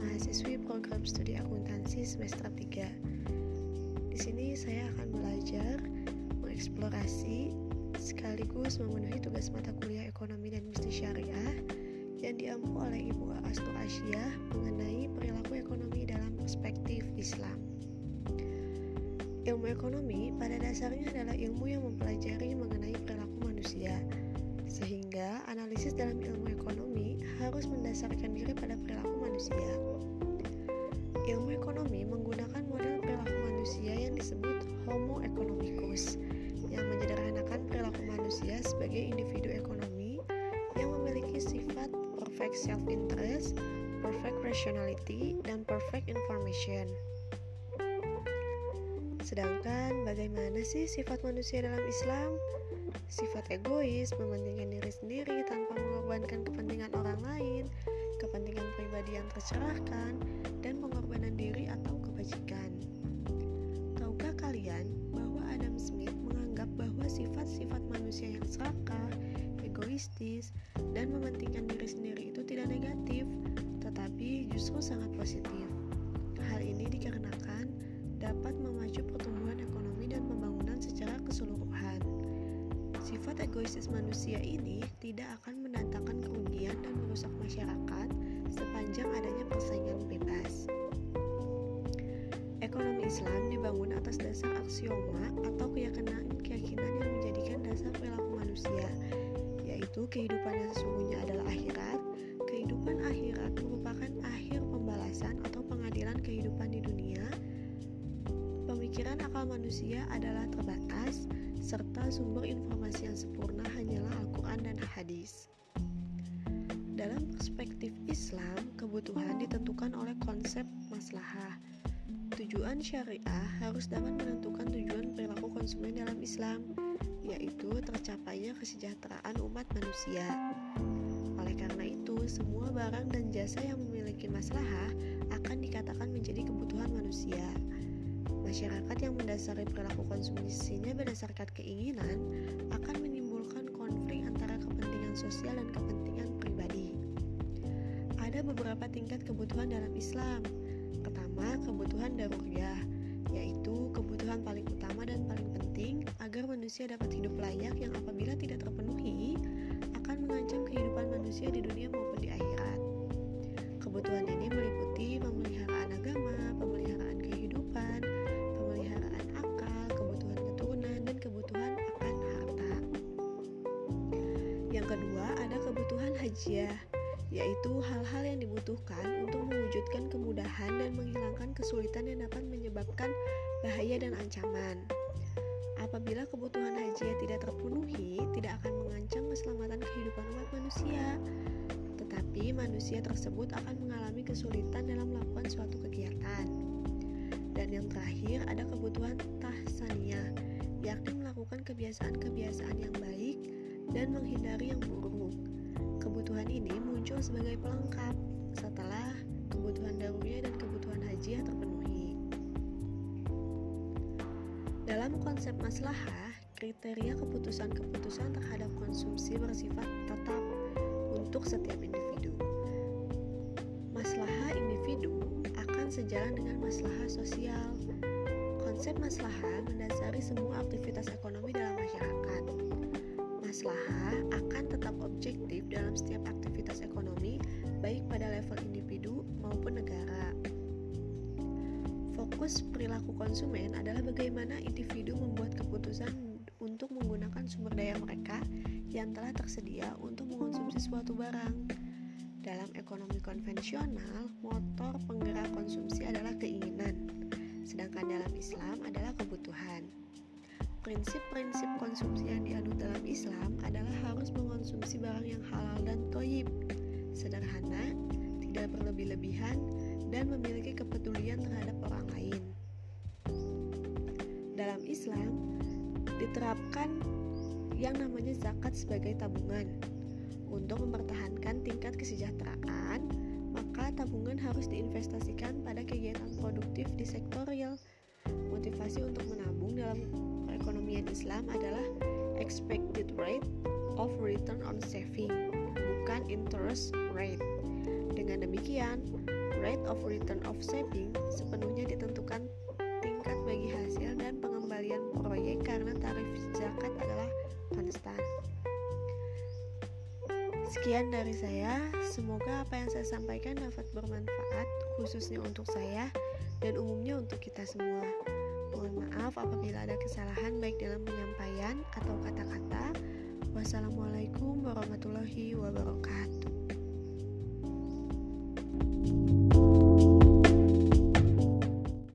mahasiswi program studi akuntansi semester 3. Di sini saya akan belajar mengeksplorasi sekaligus memenuhi tugas mata kuliah ekonomi dan bisnis syariah yang diampu oleh Ibu Astu Asia mengenai perilaku ekonomi dalam perspektif Islam. Ilmu ekonomi pada dasarnya adalah ilmu yang mempelajari mengenai perilaku manusia, sehingga analisis dalam ilmu ekonomi harus mendasarkan diri pada perilaku manusia. Ilmu ekonomi menggunakan model perilaku manusia yang disebut Homo economicus, yang menyederhanakan perilaku manusia sebagai individu ekonomi yang memiliki sifat perfect self-interest, perfect rationality, dan perfect information. Sedangkan bagaimana sih sifat manusia dalam Islam? Sifat egois, mementingkan diri sendiri tanpa mengorbankan kepentingan orang lain, kepentingan pribadi yang tercerahkan, dan pengorbanan diri atau kebajikan. Tahukah kalian bahwa Adam Smith menganggap bahwa sifat-sifat manusia yang serakah, egoistis, dan mementingkan diri sendiri itu tidak negatif, tetapi justru sangat positif. Hal ini dikarenakan dapat memacu pertumbuhan ekonomi dan pembangunan secara keseluruhan. Sifat egoistis manusia ini tidak akan mendatangkan kerugian dan merusak masyarakat sepanjang adanya persaingan bebas. Ekonomi Islam dibangun atas dasar aksioma atau keyakinan-keyakinan yang menjadikan dasar perilaku manusia, yaitu kehidupan yang sesungguhnya adalah akhirat. Kehidupan akhirat merupakan akhir pembalasan atau pengadilan kehidupan di dunia. Pemikiran akal manusia adalah terbatas, serta sumber informasi yang sempurna hanyalah Al-Quran dan hadis. Dalam perspektif Islam, kebutuhan ditentukan oleh konsep maslahah. Tujuan syariah harus dapat menentukan tujuan perilaku konsumen dalam Islam, yaitu tercapainya kesejahteraan umat manusia. Oleh karena itu, semua barang dan jasa yang memiliki maslahah akan dikatakan menjadi kebutuhan manusia. Masyarakat yang mendasari perilaku konsumsinya berdasarkan keinginan akan menimbulkan konflik antara kepentingan sosial dan kepentingan pribadi. Ada beberapa tingkat kebutuhan dalam Islam. Pertama, kebutuhan daruriyah, yaitu kebutuhan paling utama dan paling penting agar manusia dapat hidup layak yang apabila tidak terpenuhi akan mengancam kehidupan manusia di dunia ada kebutuhan hajiah, yaitu hal-hal yang dibutuhkan untuk mewujudkan kemudahan dan menghilangkan kesulitan yang dapat menyebabkan bahaya dan ancaman. Apabila kebutuhan hajiah tidak terpenuhi, tidak akan mengancam keselamatan kehidupan umat manusia, tetapi manusia tersebut akan mengalami kesulitan dalam melakukan suatu kegiatan. Dan yang terakhir, ada kebutuhan tahsaniyah, yakni melakukan kebiasaan-kebiasaan yang baik dan menghindari yang buruk. Kebutuhan ini muncul sebagai pelengkap setelah kebutuhan daruria dan kebutuhan haji terpenuhi. Dalam konsep maslahah, kriteria keputusan-keputusan terhadap konsumsi bersifat tetap untuk setiap individu. Maslahah individu akan sejalan dengan maslahah sosial. Konsep maslahah mendasari semua aktivitas ekonomi maslahah akan tetap objektif dalam setiap aktivitas ekonomi, baik pada level individu maupun negara. Fokus perilaku konsumen adalah bagaimana individu membuat keputusan untuk menggunakan sumber daya mereka yang telah tersedia untuk mengonsumsi suatu barang. Dalam ekonomi konvensional, motor penggerak konsumsi adalah keinginan, sedangkan dalam Islam kebutuhan. Prinsip-prinsip konsumsi yang dianut dalam Islam adalah harus mengonsumsi barang yang halal dan toyib, sederhana, tidak berlebih-lebihan, dan memiliki kepedulian terhadap orang lain. Dalam Islam, diterapkan yang namanya zakat sebagai tabungan. Untuk mempertahankan tingkat kesejahteraan, maka tabungan harus diinvestasikan pada kegiatan produktif di sektor real. Motivasi untuk menabung dalam perekonomian Islam adalah expected rate of return on saving, bukan interest rate. Dengan demikian, rate of return of saving sepenuhnya ditentukan tingkat bagi hasil dan pengembalian proyek karena tarif zakat adalah konstan. Sekian dari saya, semoga apa yang saya sampaikan dapat bermanfaat khususnya untuk saya dan umumnya untuk kita semua. Mohon maaf apabila ada kesalahan baik dalam penyampaian atau kata-kata. Wassalamualaikum warahmatullahi wabarakatuh.